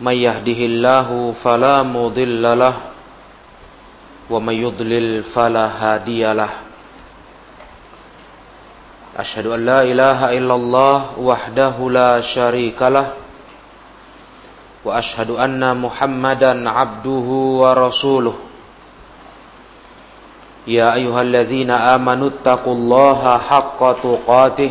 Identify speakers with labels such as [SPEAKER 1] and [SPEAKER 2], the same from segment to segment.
[SPEAKER 1] من يهده الله فلا مضل له ومن يضلل فلا هادي له أشهد أن لا إله إلا الله وحده لا شريك له وأشهد أن محمدا عبده ورسوله يا أيها الذين آمنوا اتقوا الله حق تقاته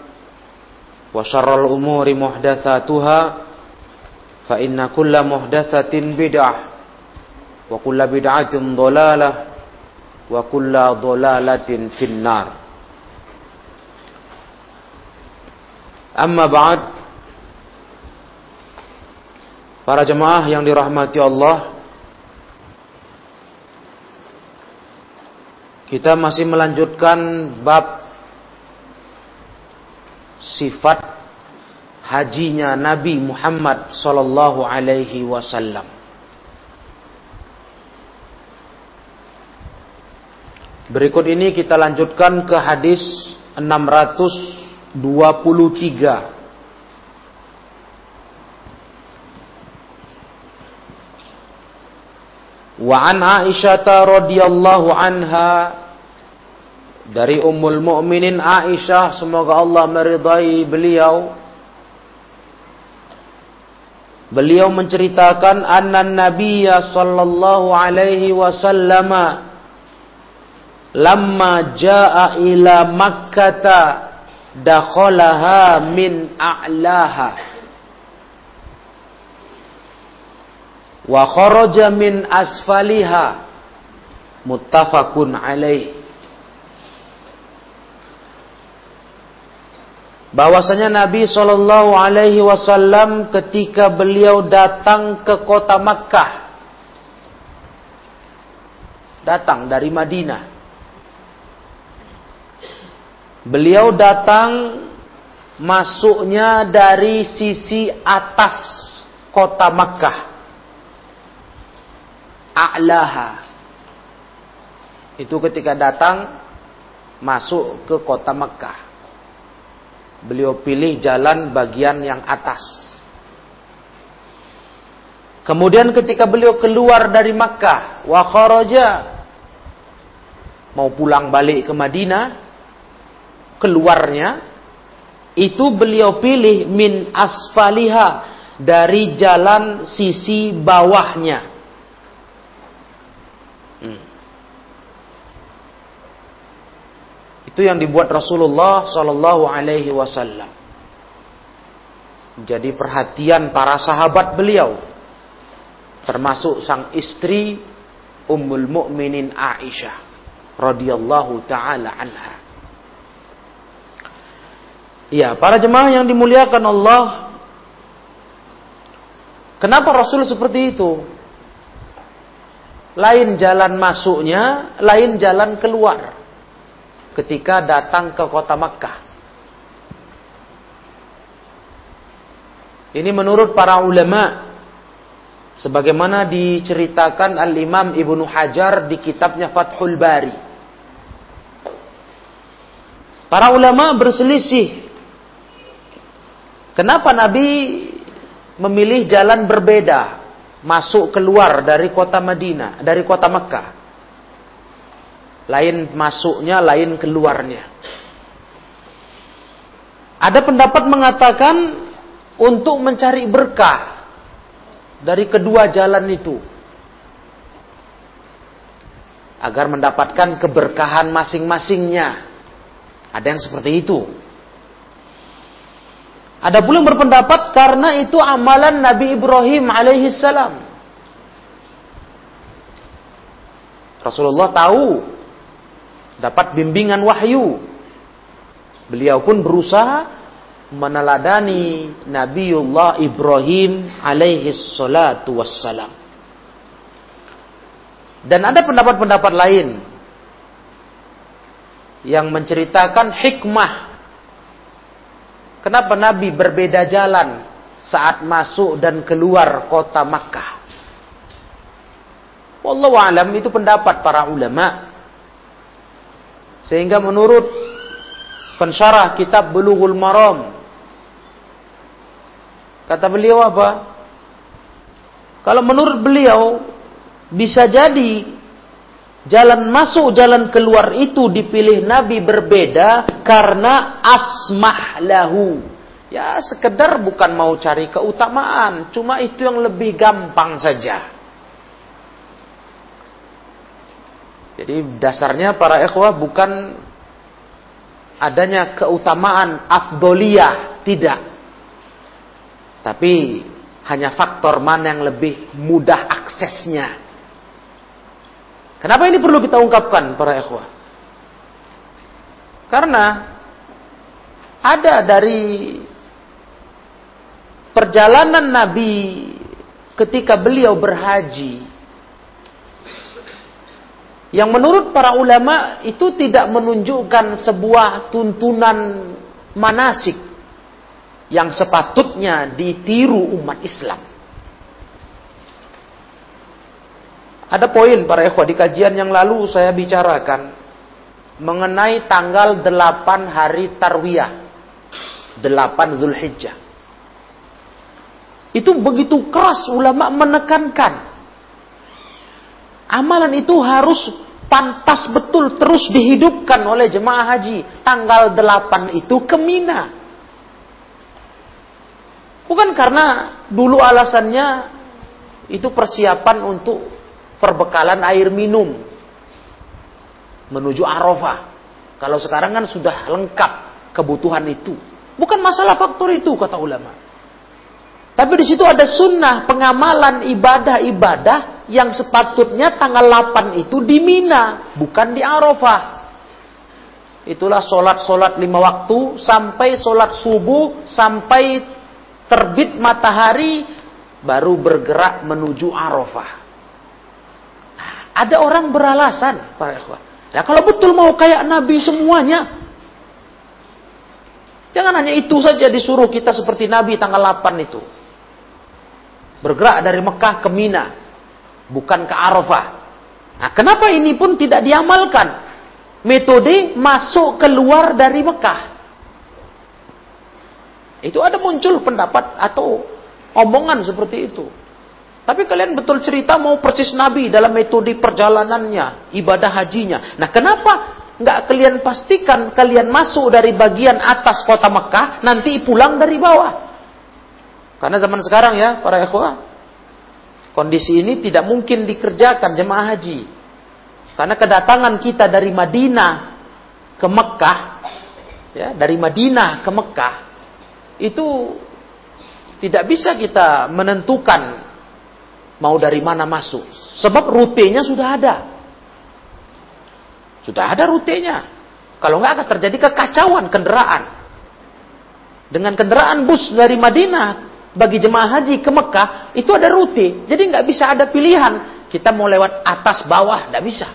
[SPEAKER 1] وشر الأمور محدثاتها فإن كل محدثة بدعة وكل بدعة ضلالة وكل ضلالة في النار أما بعد Para jemaah yang dirahmati Allah Kita masih melanjutkan bab sifat hajinya Nabi Muhammad sallallahu alaihi wasallam. Berikut ini kita lanjutkan ke hadis 623. Wa an Aisyah radhiyallahu anha dari Ummul Mukminin Aisyah semoga Allah meridai beliau. Beliau menceritakan anna Nabiya sallallahu alaihi wasallam lamma jaa ila Makkah dakhalaha min a'laha. Wa kharaja min asfaliha. Muttafaqun alaihi bahwasanya Nabi Shallallahu Alaihi Wasallam ketika beliau datang ke kota Makkah, datang dari Madinah, beliau datang masuknya dari sisi atas kota Makkah, a'laha. Itu ketika datang masuk ke kota Makkah. Beliau pilih jalan bagian yang atas. Kemudian ketika beliau keluar dari Makkah, wa kharaja mau pulang balik ke Madinah, keluarnya itu beliau pilih min asfaliha dari jalan sisi bawahnya. Itu yang dibuat Rasulullah Shallallahu Alaihi Wasallam. Jadi perhatian para sahabat beliau, termasuk sang istri Ummul Mukminin Aisyah radhiyallahu taala anha. Ya, para jemaah yang dimuliakan Allah, kenapa Rasul seperti itu? Lain jalan masuknya, lain jalan keluar ketika datang ke kota Makkah. Ini menurut para ulama Sebagaimana diceritakan Al-Imam Ibnu Hajar di kitabnya Fathul Bari. Para ulama berselisih. Kenapa Nabi memilih jalan berbeda masuk keluar dari kota Madinah, dari kota Mekah? Lain masuknya, lain keluarnya. Ada pendapat mengatakan untuk mencari berkah dari kedua jalan itu agar mendapatkan keberkahan masing-masingnya. Ada yang seperti itu. Ada pula yang berpendapat karena itu amalan Nabi Ibrahim alaihi salam. Rasulullah tahu dapat bimbingan wahyu. Beliau pun berusaha meneladani Nabiullah Ibrahim alaihi salatu wassalam. Dan ada pendapat-pendapat lain yang menceritakan hikmah kenapa Nabi berbeda jalan saat masuk dan keluar kota Makkah. Wallahu alam itu pendapat para ulama. Sehingga menurut pensyarah kitab Bulughul Maram Kata beliau apa? Kalau menurut beliau bisa jadi jalan masuk jalan keluar itu dipilih Nabi berbeda karena asmah lahu. Ya sekedar bukan mau cari keutamaan, cuma itu yang lebih gampang saja. Jadi dasarnya para ikhwah bukan adanya keutamaan afdoliyah, tidak. Tapi hanya faktor mana yang lebih mudah aksesnya. Kenapa ini perlu kita ungkapkan para ikhwah? Karena ada dari perjalanan Nabi ketika beliau berhaji yang menurut para ulama itu tidak menunjukkan sebuah tuntunan manasik yang sepatutnya ditiru umat Islam. Ada poin para ikhwah di kajian yang lalu saya bicarakan mengenai tanggal 8 hari Tarwiyah. 8 Zulhijjah. Itu begitu keras ulama menekankan. Amalan itu harus pantas betul terus dihidupkan oleh jemaah haji. Tanggal 8 itu ke Mina. Bukan karena dulu alasannya itu persiapan untuk perbekalan air minum menuju Arafah. Kalau sekarang kan sudah lengkap kebutuhan itu. Bukan masalah faktor itu kata ulama. Tapi di situ ada sunnah pengamalan ibadah-ibadah yang sepatutnya tanggal 8 itu di Mina, bukan di Arafah. Itulah solat-solat lima waktu sampai solat subuh sampai terbit matahari baru bergerak menuju Arafah. Ada orang beralasan, para ikhwan. Ya kalau betul mau kayak Nabi semuanya, jangan hanya itu saja disuruh kita seperti Nabi tanggal 8 itu. Bergerak dari Mekah ke Mina, bukan ke Arafah. Nah, kenapa ini pun tidak diamalkan? Metode masuk keluar dari Mekah. Itu ada muncul pendapat atau omongan seperti itu. Tapi kalian betul cerita mau persis Nabi dalam metode perjalanannya, ibadah hajinya. Nah kenapa nggak kalian pastikan kalian masuk dari bagian atas kota Mekah, nanti pulang dari bawah? Karena zaman sekarang ya, para ikhwah, kondisi ini tidak mungkin dikerjakan jemaah haji. Karena kedatangan kita dari Madinah ke Mekah, ya, dari Madinah ke Mekah, itu tidak bisa kita menentukan mau dari mana masuk. Sebab rutenya sudah ada. Sudah ada rutenya. Kalau nggak akan terjadi kekacauan kendaraan. Dengan kendaraan bus dari Madinah bagi jemaah haji ke Mekah itu ada rute. Jadi nggak bisa ada pilihan. Kita mau lewat atas bawah, nggak bisa.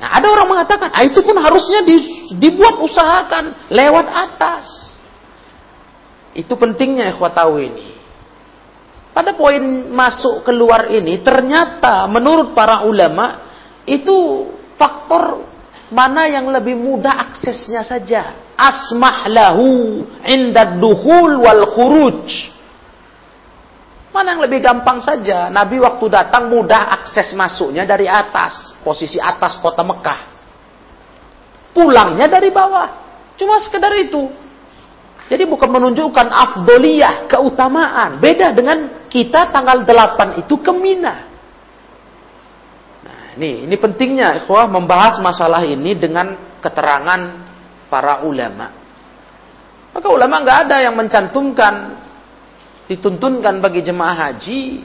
[SPEAKER 1] Nah, ada orang mengatakan, ah, itu pun harusnya dibuat usahakan lewat atas. Itu pentingnya ikhwah tahu ini. pada poin masuk keluar ini ternyata menurut para ulama itu faktor mana yang lebih mudah aksesnya saja. Asmah lahu inda duhul wal khuruj. Mana yang lebih gampang saja. Nabi waktu datang mudah akses masuknya dari atas. Posisi atas kota Mekah. Pulangnya dari bawah. Cuma sekedar itu. Jadi bukan menunjukkan afdoliyah, keutamaan. Beda dengan kita tanggal 8 itu ke Mina. Nih, ini pentingnya ikhwah membahas masalah ini dengan keterangan para ulama. Maka ulama nggak ada yang mencantumkan dituntunkan bagi jemaah haji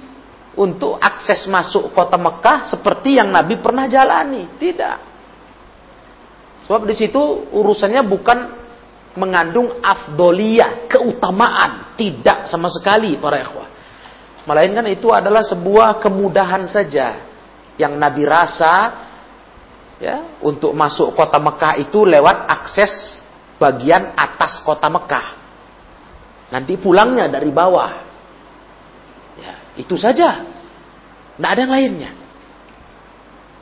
[SPEAKER 1] untuk akses masuk kota Mekah seperti yang Nabi pernah jalani. Tidak. Sebab di situ urusannya bukan mengandung afdoliyah, keutamaan. Tidak sama sekali para ikhwah. Melainkan itu adalah sebuah kemudahan saja yang Nabi rasa ya untuk masuk kota Mekah itu lewat akses bagian atas kota Mekah. Nanti pulangnya dari bawah. Ya, itu saja. Tidak ada yang lainnya.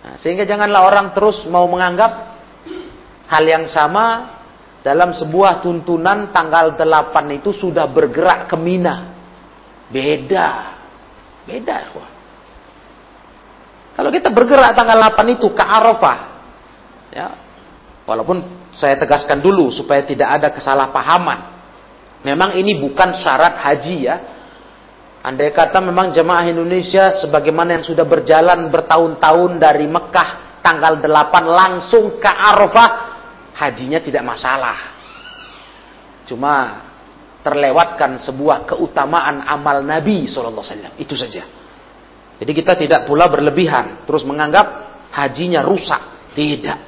[SPEAKER 1] Nah, sehingga janganlah orang terus mau menganggap hal yang sama dalam sebuah tuntunan tanggal 8 itu sudah bergerak ke Mina. Beda. Beda, ya. Kalau kita bergerak tanggal 8 itu ke Arafah, ya, walaupun saya tegaskan dulu supaya tidak ada kesalahpahaman. Memang ini bukan syarat haji ya. Andai kata memang jemaah Indonesia sebagaimana yang sudah berjalan bertahun-tahun dari Mekah tanggal 8 langsung ke Arafah, hajinya tidak masalah. Cuma terlewatkan sebuah keutamaan amal Nabi SAW. Itu saja. Jadi kita tidak pula berlebihan, terus menganggap hajinya rusak. Tidak.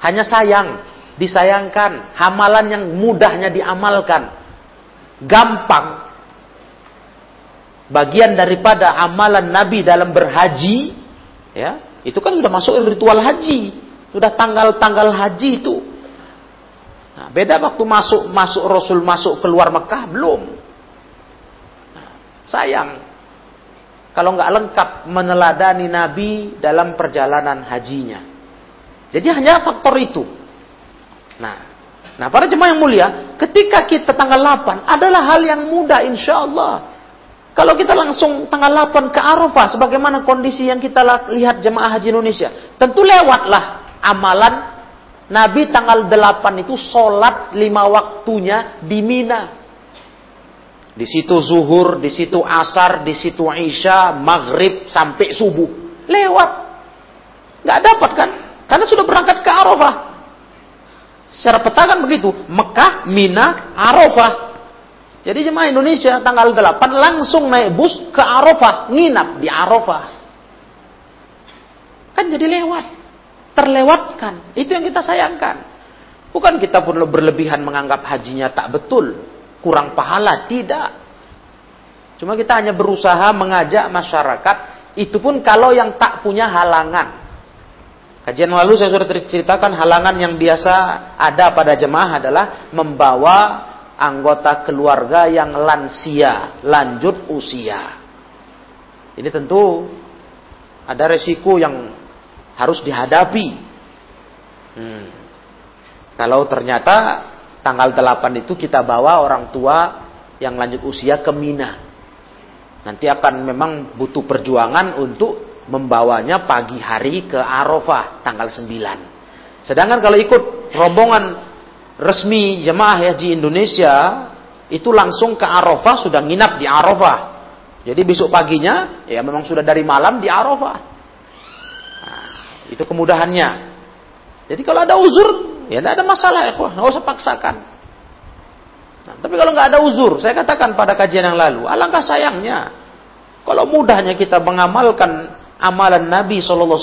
[SPEAKER 1] Hanya sayang, disayangkan, hamalan yang mudahnya diamalkan. Gampang. Bagian daripada amalan Nabi dalam berhaji, ya, itu kan sudah masuk ritual haji. Sudah tanggal-tanggal haji itu. Nah, beda waktu masuk masuk Rasul masuk keluar Mekah belum. Nah, sayang kalau nggak lengkap meneladani Nabi dalam perjalanan hajinya. Jadi hanya faktor itu. Nah, nah para jemaah yang mulia, ketika kita tanggal 8 adalah hal yang mudah insya Allah. Kalau kita langsung tanggal 8 ke Arafah, sebagaimana kondisi yang kita lihat jemaah haji Indonesia, tentu lewatlah amalan Nabi tanggal 8 itu sholat lima waktunya di Mina. Di situ zuhur, di situ asar, di situ isya, maghrib sampai subuh. Lewat. Nggak dapat kan? Karena sudah berangkat ke Arafah. Secara peta kan begitu. Mekah, Mina, Arafah. Jadi jemaah Indonesia tanggal 8 langsung naik bus ke Arafah. Nginap di Arafah. Kan jadi lewat. Terlewatkan. Itu yang kita sayangkan. Bukan kita pun berlebihan menganggap hajinya tak betul kurang pahala, tidak. Cuma kita hanya berusaha mengajak masyarakat, itu pun kalau yang tak punya halangan. Kajian lalu saya sudah ceritakan halangan yang biasa ada pada jemaah adalah membawa anggota keluarga yang lansia, lanjut usia. Ini tentu ada resiko yang harus dihadapi. Hmm. Kalau ternyata tanggal 8 itu kita bawa orang tua yang lanjut usia ke Mina. Nanti akan memang butuh perjuangan untuk membawanya pagi hari ke Arafah tanggal 9. Sedangkan kalau ikut rombongan resmi jemaah haji Indonesia itu langsung ke Arafah sudah nginap di Arafah. Jadi besok paginya ya memang sudah dari malam di Arafah. Nah, itu kemudahannya. Jadi kalau ada uzur ya tidak ada masalah ya, nggak usah paksakan. Nah, tapi kalau nggak ada uzur, saya katakan pada kajian yang lalu, alangkah sayangnya kalau mudahnya kita mengamalkan amalan Nabi SAW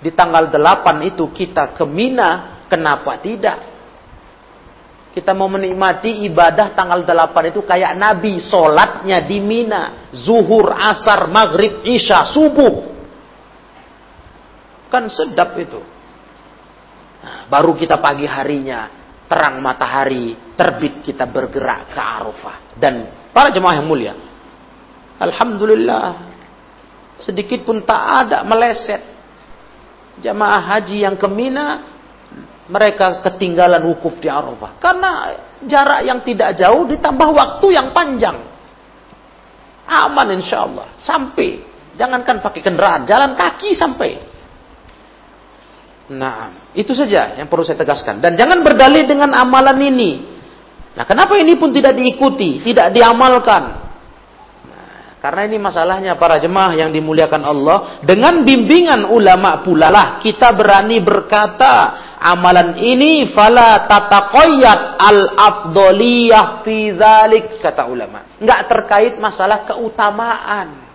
[SPEAKER 1] di tanggal 8 itu kita ke Mina, kenapa tidak? Kita mau menikmati ibadah tanggal 8 itu kayak Nabi sholatnya di Mina, zuhur, asar, maghrib, isya, subuh. Kan sedap itu. Baru kita pagi harinya, terang matahari, terbit kita bergerak ke Arafah. Dan para jemaah yang mulia, Alhamdulillah. Sedikit pun tak ada meleset. Jamaah haji yang ke Mina, mereka ketinggalan wukuf di Arafah. Karena jarak yang tidak jauh ditambah waktu yang panjang. Aman insya Allah. Sampai. Jangankan pakai kendaraan, jalan kaki sampai. Nah, itu saja yang perlu saya tegaskan. Dan jangan berdalih dengan amalan ini. Nah, kenapa ini pun tidak diikuti, tidak diamalkan? Karena ini masalahnya para jemaah yang dimuliakan Allah. Dengan bimbingan ulama pula lah kita berani berkata amalan ini fala tataqayyad al afdoliyah fi dzalik kata ulama. Enggak terkait masalah keutamaan.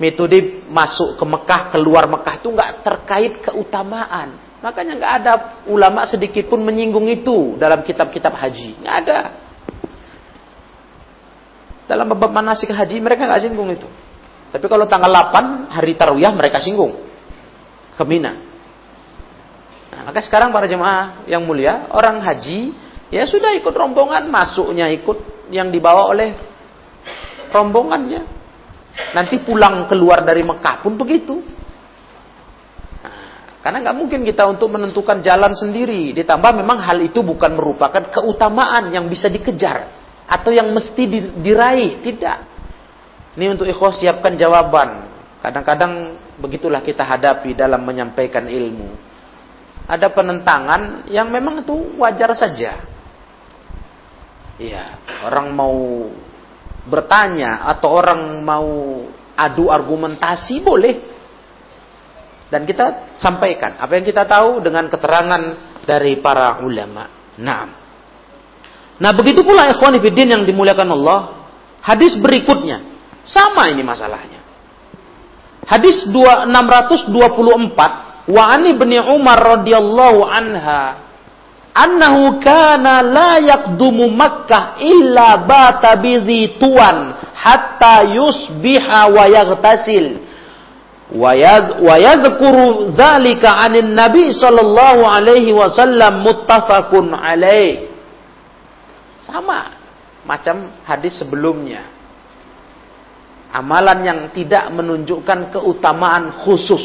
[SPEAKER 1] Metode masuk ke Mekah, keluar Mekah itu enggak terkait keutamaan. Makanya enggak ada ulama sedikit pun menyinggung itu dalam kitab-kitab haji. Enggak ada. Dalam bab manasik haji mereka nggak singgung itu. Tapi kalau tanggal 8 hari Tarwiyah mereka singgung ke Mina. Nah, maka sekarang para jemaah yang mulia, orang haji ya sudah ikut rombongan, masuknya ikut yang dibawa oleh rombongannya. Nanti pulang keluar dari Mekah pun begitu. Nah, karena nggak mungkin kita untuk menentukan jalan sendiri. Ditambah memang hal itu bukan merupakan keutamaan yang bisa dikejar atau yang mesti diraih, tidak. Ini untuk ikhwas siapkan jawaban. Kadang-kadang begitulah kita hadapi dalam menyampaikan ilmu. Ada penentangan yang memang itu wajar saja. Iya, orang mau bertanya atau orang mau adu argumentasi boleh. Dan kita sampaikan apa yang kita tahu dengan keterangan dari para ulama. Nah, Nah begitu pula ikhwan fiddin yang dimuliakan Allah. Hadis berikutnya. Sama ini masalahnya. Hadis 624. Wa ani bin Umar radhiyallahu anha. Annahu kana la yakdumu Makkah illa bata bizi tuan hatta yusbiha wa yaghtasil. Wa yadhkuru dhalika anin Nabi sallallahu alaihi wasallam muttafaqun alaih. Sama macam hadis sebelumnya. Amalan yang tidak menunjukkan keutamaan khusus.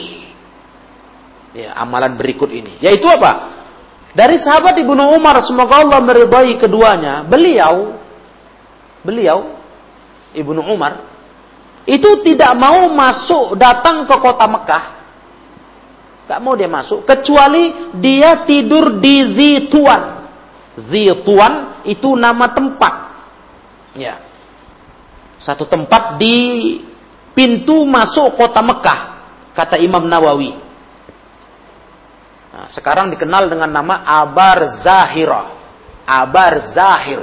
[SPEAKER 1] Ya, amalan berikut ini. Yaitu apa? Dari sahabat Ibnu Umar semoga Allah meridai keduanya, beliau beliau Ibnu Umar itu tidak mau masuk datang ke kota Mekah. Gak mau dia masuk kecuali dia tidur di Zituan. Zituan itu nama tempat. Ya. Satu tempat di pintu masuk kota Mekah, kata Imam Nawawi. Sekarang dikenal dengan nama Abar Zahira. Abar Zahir.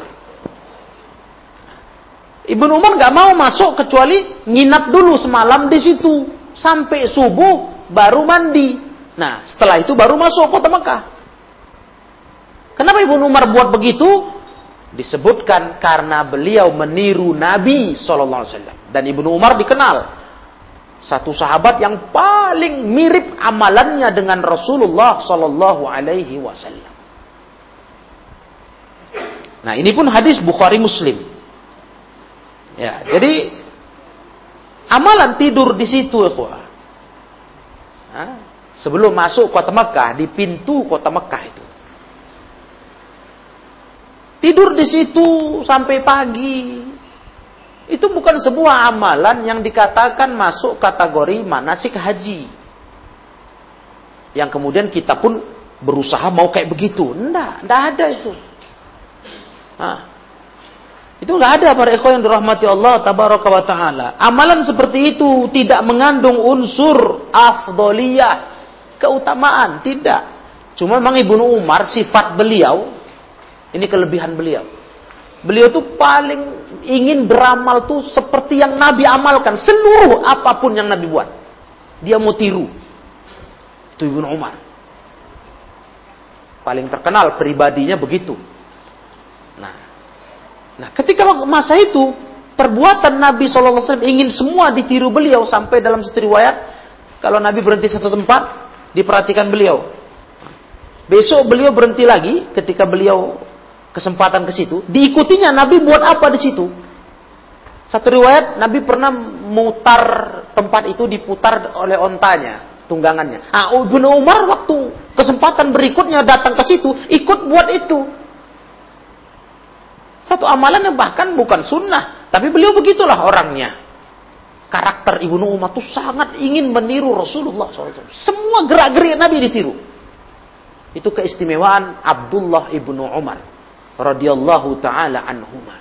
[SPEAKER 1] Ibnu Umar nggak mau masuk kecuali nginap dulu semalam di situ sampai subuh baru mandi. Nah, setelah itu baru masuk kota Mekah. Kenapa Ibnu Umar buat begitu? Disebutkan karena beliau meniru Nabi Wasallam dan Ibnu Umar dikenal satu sahabat yang paling mirip amalannya dengan Rasulullah Sallallahu Alaihi Wasallam. Nah ini pun hadis Bukhari Muslim. Ya, jadi amalan tidur di situ, ya, sebelum masuk kota Mekah di pintu kota Mekah itu. Tidur di situ sampai pagi. Itu bukan sebuah amalan yang dikatakan masuk kategori manasik haji. Yang kemudian kita pun berusaha mau kayak begitu. Enggak, enggak ada itu. Nah, itu enggak ada para ikhwan yang dirahmati Allah tabaraka wa taala. Amalan seperti itu tidak mengandung unsur afdoliyah, keutamaan, tidak. Cuma memang Ibnu Umar sifat beliau ini kelebihan beliau. Beliau tuh paling ingin beramal tuh seperti yang Nabi amalkan. Seluruh apa pun yang Nabi buat. Dia mau tiru. Itu Ibnu Umar. Paling terkenal pribadinya begitu. Nah, nah ketika masa itu perbuatan Nabi SAW ingin semua ditiru beliau sampai dalam satu riwayat kalau Nabi berhenti satu tempat diperhatikan beliau. Besok beliau berhenti lagi ketika beliau kesempatan ke situ, diikutinya Nabi buat apa di situ? Satu riwayat Nabi pernah mutar tempat itu diputar oleh ontanya, tunggangannya. Ah, Ibnu Umar waktu kesempatan berikutnya datang ke situ, ikut buat itu. Satu amalan yang bahkan bukan sunnah, tapi beliau begitulah orangnya. Karakter Ibnu Umar itu sangat ingin meniru Rasulullah SAW. Semua gerak-gerik Nabi ditiru. Itu keistimewaan Abdullah ibnu Umar radhiyallahu taala anhumah.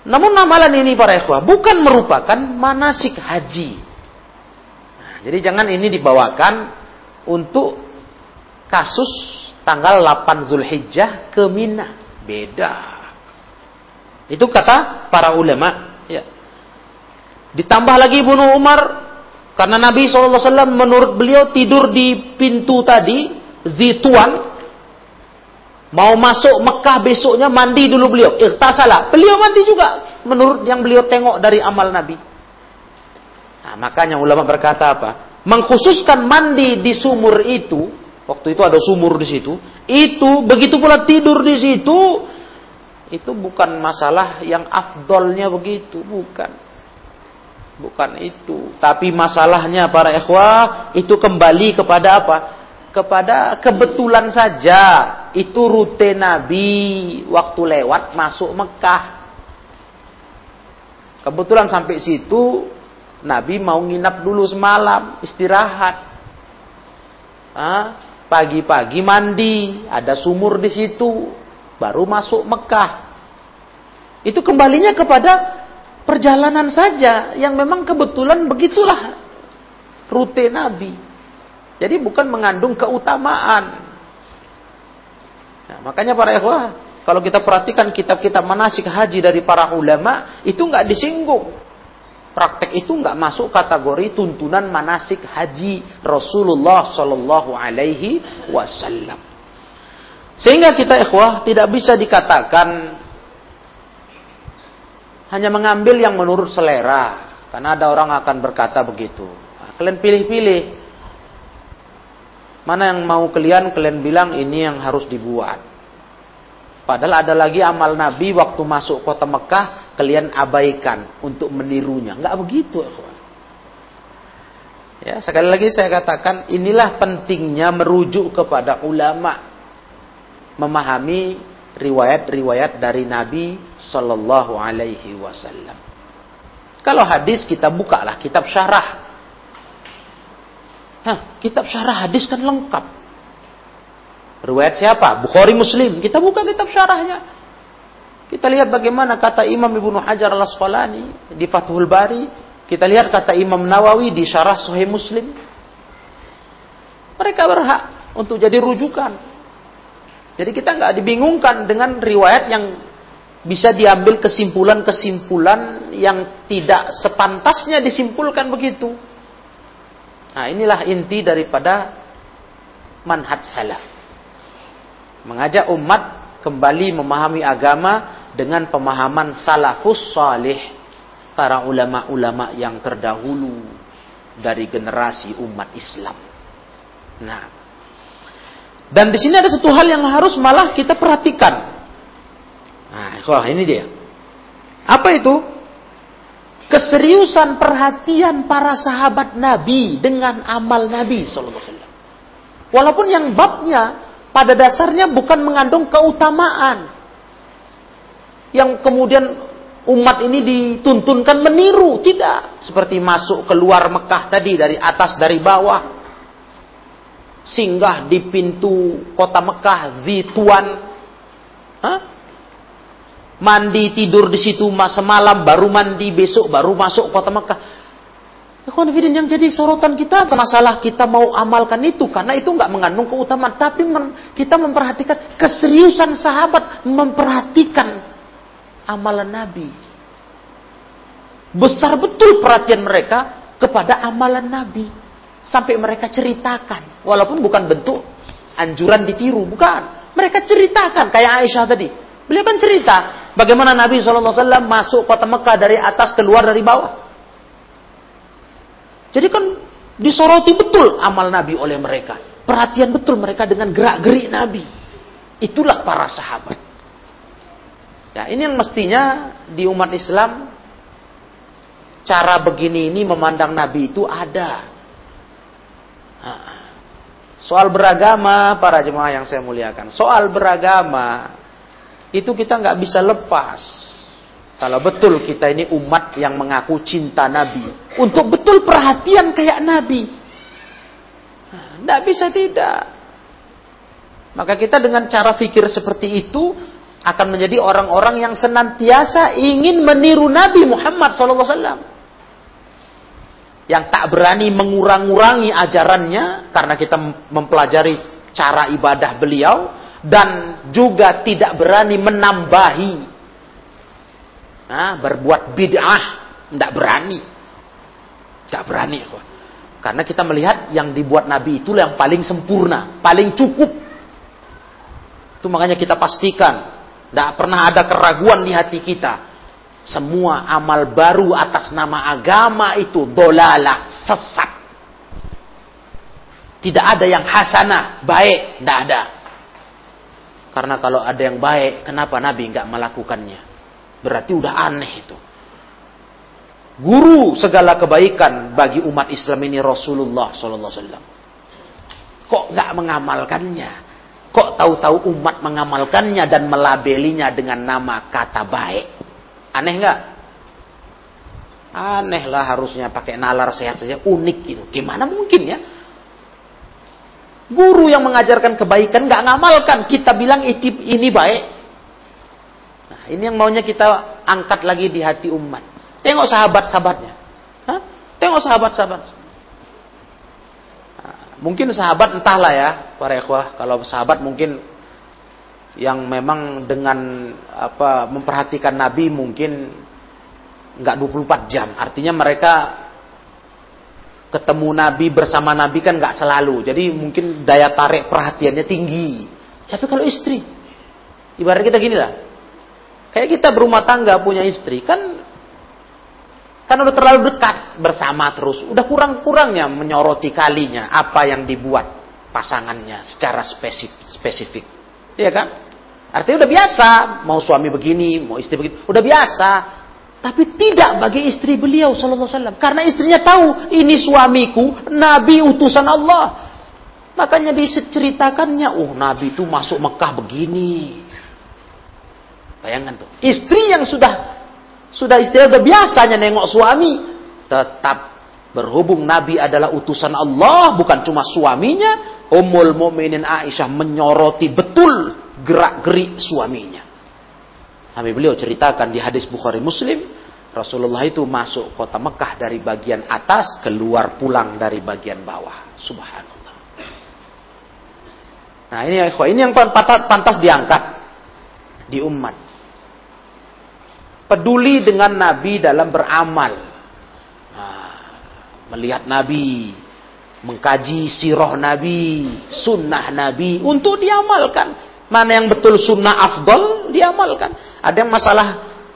[SPEAKER 1] Namun amalan ini para ikhwah bukan merupakan manasik haji. Nah, jadi jangan ini dibawakan untuk kasus tanggal 8 Zulhijjah ke Mina. Beda. Itu kata para ulama. Ya. Ditambah lagi Ibnu Umar karena Nabi SAW menurut beliau tidur di pintu tadi Zituan Mau masuk Mekah besoknya mandi dulu beliau. Ikhtasala. Beliau mandi juga menurut yang beliau tengok dari amal Nabi. Nah, makanya ulama berkata apa? Mengkhususkan mandi di sumur itu, waktu itu ada sumur di situ, itu begitu pula tidur di situ, itu bukan masalah yang afdolnya begitu, bukan. Bukan itu. Tapi masalahnya para ikhwah itu kembali kepada apa? kepada kebetulan saja itu rute Nabi waktu lewat masuk Mekah. Kebetulan sampai situ Nabi mau nginap dulu semalam, istirahat. Pagi-pagi mandi, ada sumur di situ, baru masuk Mekah. Itu kembalinya kepada perjalanan saja yang memang kebetulan begitulah rute Nabi. Jadi bukan mengandung keutamaan. Nah, makanya para ikhwah, kalau kita perhatikan kitab-kitab manasik haji dari para ulama, itu nggak disinggung. Praktek itu nggak masuk kategori tuntunan manasik haji Rasulullah Shallallahu Alaihi Wasallam. Sehingga kita ikhwah tidak bisa dikatakan hanya mengambil yang menurut selera. Karena ada orang akan berkata begitu. Kalian pilih-pilih Mana yang mau kalian, kalian bilang ini yang harus dibuat. Padahal ada lagi amal Nabi waktu masuk kota Mekah, kalian abaikan untuk menirunya. Enggak begitu, Ya, sekali lagi saya katakan inilah pentingnya merujuk kepada ulama memahami riwayat-riwayat dari Nabi Shallallahu Alaihi Wasallam. Kalau hadis kita bukalah kitab syarah Hah, kitab syarah hadis kan lengkap. Riwayat siapa? Bukhari Muslim. Kita buka kitab syarahnya. Kita lihat bagaimana kata Imam Ibnu Hajar al-Asqalani di Fathul Bari. Kita lihat kata Imam Nawawi di Syarah Sahih Muslim. Mereka berhak untuk jadi rujukan. Jadi kita nggak dibingungkan dengan riwayat yang bisa diambil kesimpulan-kesimpulan yang tidak sepantasnya disimpulkan begitu. Nah, inilah inti daripada manhaj salaf. Mengajak umat kembali memahami agama dengan pemahaman salafus salih para ulama-ulama yang terdahulu dari generasi umat Islam. Nah, dan di sini ada satu hal yang harus malah kita perhatikan. Nah, ini dia. Apa itu? Keseriusan perhatian para sahabat Nabi dengan amal Nabi Sallallahu. Walaupun yang babnya pada dasarnya bukan mengandung keutamaan, yang kemudian umat ini dituntunkan meniru, tidak seperti masuk keluar Mekah tadi dari atas dari bawah, singgah di pintu kota Mekah, Zituan, Hah? Mandi tidur di situ semalam baru mandi besok baru masuk kota Mekah. Konfident yang jadi sorotan kita masalah kita mau amalkan itu karena itu nggak mengandung keutamaan. Tapi kita memperhatikan keseriusan sahabat memperhatikan amalan Nabi. Besar betul perhatian mereka kepada amalan Nabi. Sampai mereka ceritakan. Walaupun bukan bentuk anjuran ditiru bukan. Mereka ceritakan kayak Aisyah tadi Beliau kan cerita bagaimana Nabi SAW masuk kota Mekah dari atas keluar dari bawah. Jadi kan disoroti betul amal Nabi oleh mereka. Perhatian betul mereka dengan gerak-gerik Nabi. Itulah para sahabat. Ya, ini yang mestinya di umat Islam cara begini ini memandang Nabi itu ada. Soal beragama, para jemaah yang saya muliakan. Soal beragama, itu kita nggak bisa lepas. Kalau betul kita ini umat yang mengaku cinta Nabi. Untuk betul perhatian kayak Nabi. Nggak bisa tidak. Maka kita dengan cara pikir seperti itu akan menjadi orang-orang yang senantiasa ingin meniru Nabi Muhammad SAW. Yang tak berani mengurang-urangi ajarannya karena kita mempelajari cara ibadah beliau dan juga tidak berani menambahi nah, berbuat bid'ah tidak berani tidak berani karena kita melihat yang dibuat Nabi itu yang paling sempurna paling cukup itu makanya kita pastikan tidak pernah ada keraguan di hati kita. Semua amal baru atas nama agama itu dolalah, sesat. Tidak ada yang hasanah, baik, tidak ada. Karena kalau ada yang baik, kenapa Nabi nggak melakukannya? Berarti udah aneh itu. Guru segala kebaikan bagi umat Islam ini Rasulullah Sallallahu Alaihi Wasallam. Kok nggak mengamalkannya? Kok tahu-tahu umat mengamalkannya dan melabelinya dengan nama kata baik? Aneh nggak? Aneh lah harusnya pakai nalar sehat saja. Unik itu. Gimana mungkin ya? Guru yang mengajarkan kebaikan nggak ngamalkan. Kita bilang ini baik. Nah, ini yang maunya kita angkat lagi di hati umat. Tengok sahabat-sahabatnya. Tengok sahabat-sahabat. Mungkin sahabat entahlah ya, para ikhwah, kalau sahabat mungkin yang memang dengan apa memperhatikan Nabi mungkin nggak 24 jam. Artinya mereka ketemu Nabi bersama Nabi kan nggak selalu. Jadi mungkin daya tarik perhatiannya tinggi. Tapi kalau istri, ibarat kita gini lah. Kayak kita berumah tangga punya istri kan kan udah terlalu dekat bersama terus. Udah kurang-kurangnya menyoroti kalinya apa yang dibuat pasangannya secara spesifik. spesifik. Iya kan? Artinya udah biasa. Mau suami begini, mau istri begini. Udah biasa. Tapi tidak bagi istri beliau sallallahu alaihi wasallam. Karena istrinya tahu ini suamiku, nabi utusan Allah. Makanya diceritakannya, oh nabi itu masuk Mekah begini. Bayangkan tuh. Istri yang sudah sudah istilah udah biasanya nengok suami. Tetap berhubung Nabi adalah utusan Allah, bukan cuma suaminya. Ummul Mukminin Aisyah menyoroti betul gerak-gerik suaminya. Sampai beliau ceritakan di hadis Bukhari Muslim, Rasulullah itu masuk kota Mekah dari bagian atas, keluar pulang dari bagian bawah. Subhanallah. Nah ini, ini yang pantas diangkat di umat peduli dengan Nabi dalam beramal. Nah, melihat Nabi, mengkaji sirah Nabi, sunnah Nabi untuk diamalkan. Mana yang betul sunnah afdol diamalkan. Ada yang masalah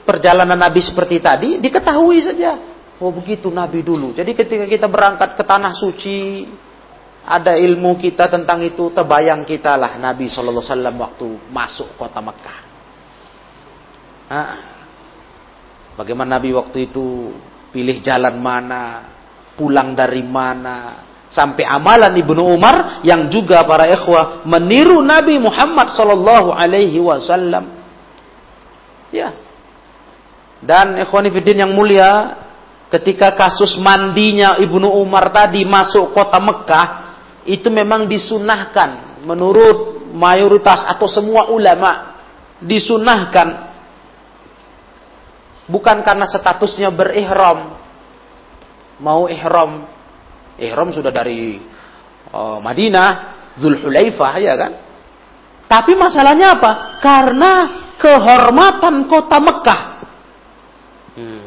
[SPEAKER 1] perjalanan Nabi seperti tadi diketahui saja. Oh begitu Nabi dulu. Jadi ketika kita berangkat ke tanah suci, ada ilmu kita tentang itu terbayang kita lah Nabi Shallallahu Alaihi Wasallam waktu masuk kota Mekah. Nah, Bagaimana Nabi waktu itu pilih jalan mana, pulang dari mana, sampai amalan Ibnu Umar yang juga para ikhwah meniru Nabi Muhammad sallallahu alaihi wasallam. Ya. Dan fiddin yang mulia, ketika kasus mandinya Ibnu Umar tadi masuk kota Mekah, itu memang disunahkan menurut mayoritas atau semua ulama disunahkan Bukan karena statusnya berihram. Mau ihram. Ihram sudah dari uh, Madinah, Zulhulaifah ya kan? Tapi masalahnya apa? Karena kehormatan kota Mekah. Hmm.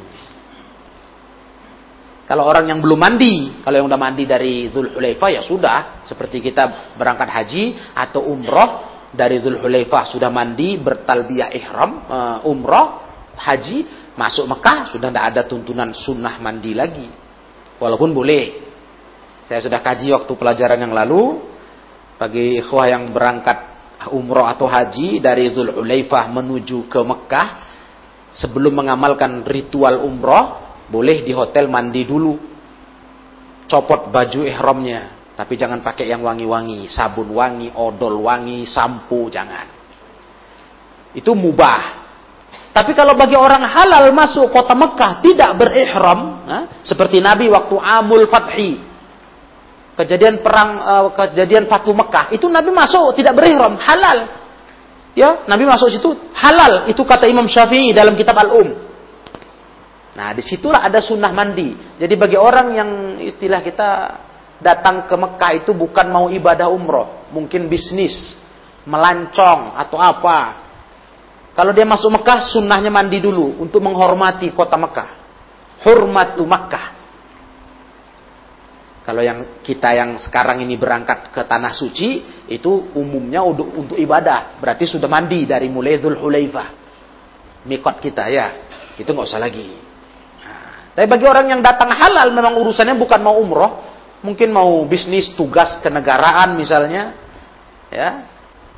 [SPEAKER 1] Kalau orang yang belum mandi, kalau yang udah mandi dari Zulhulaifah ya sudah, seperti kita berangkat haji atau umroh dari Zulhulaifah sudah mandi bertalbiyah ihram uh, umroh haji Masuk Mekah sudah tidak ada tuntunan sunnah mandi lagi. Walaupun boleh. Saya sudah kaji waktu pelajaran yang lalu. Bagi ikhwah yang berangkat umroh atau haji dari Dhul Ulaifah menuju ke Mekah sebelum mengamalkan ritual umroh boleh di hotel mandi dulu. Copot baju ihramnya tapi jangan pakai yang wangi-wangi. Sabun wangi odol wangi sampo jangan. Itu mubah. Tapi kalau bagi orang halal masuk kota Mekah tidak berihram seperti Nabi waktu Amul Fathi kejadian perang uh, kejadian Fatu Mekah itu Nabi masuk tidak berihram halal. Ya Nabi masuk situ halal. Itu kata Imam Syafi'i dalam kitab Al-Um. Nah di situlah ada sunnah mandi. Jadi bagi orang yang istilah kita datang ke Mekah itu bukan mau ibadah umroh mungkin bisnis melancong atau apa. Kalau dia masuk Mekah sunnahnya mandi dulu untuk menghormati kota Mekah hurmatu Mekah kalau yang kita yang sekarang ini berangkat ke tanah suci itu umumnya untuk, untuk ibadah, berarti sudah mandi dari mulai Dzul Hulaifah. Mikot kita ya, itu nggak usah lagi. Nah, tapi bagi orang yang datang halal memang urusannya bukan mau umroh, mungkin mau bisnis tugas kenegaraan misalnya, ya,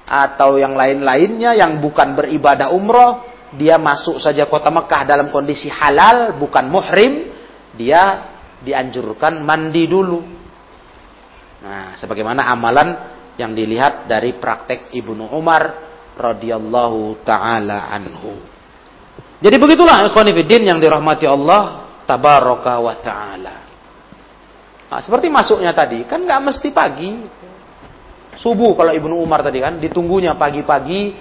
[SPEAKER 1] atau yang lain-lainnya yang bukan beribadah umroh, dia masuk saja kota Mekah dalam kondisi halal, bukan muhrim, dia dianjurkan mandi dulu. Nah, sebagaimana amalan yang dilihat dari praktek Ibnu Umar radhiyallahu taala anhu. Jadi begitulah ikhwanifidin yang dirahmati Allah tabaraka wa taala. Nah, seperti masuknya tadi, kan nggak mesti pagi. Subuh kalau Ibnu Umar tadi kan ditunggunya pagi-pagi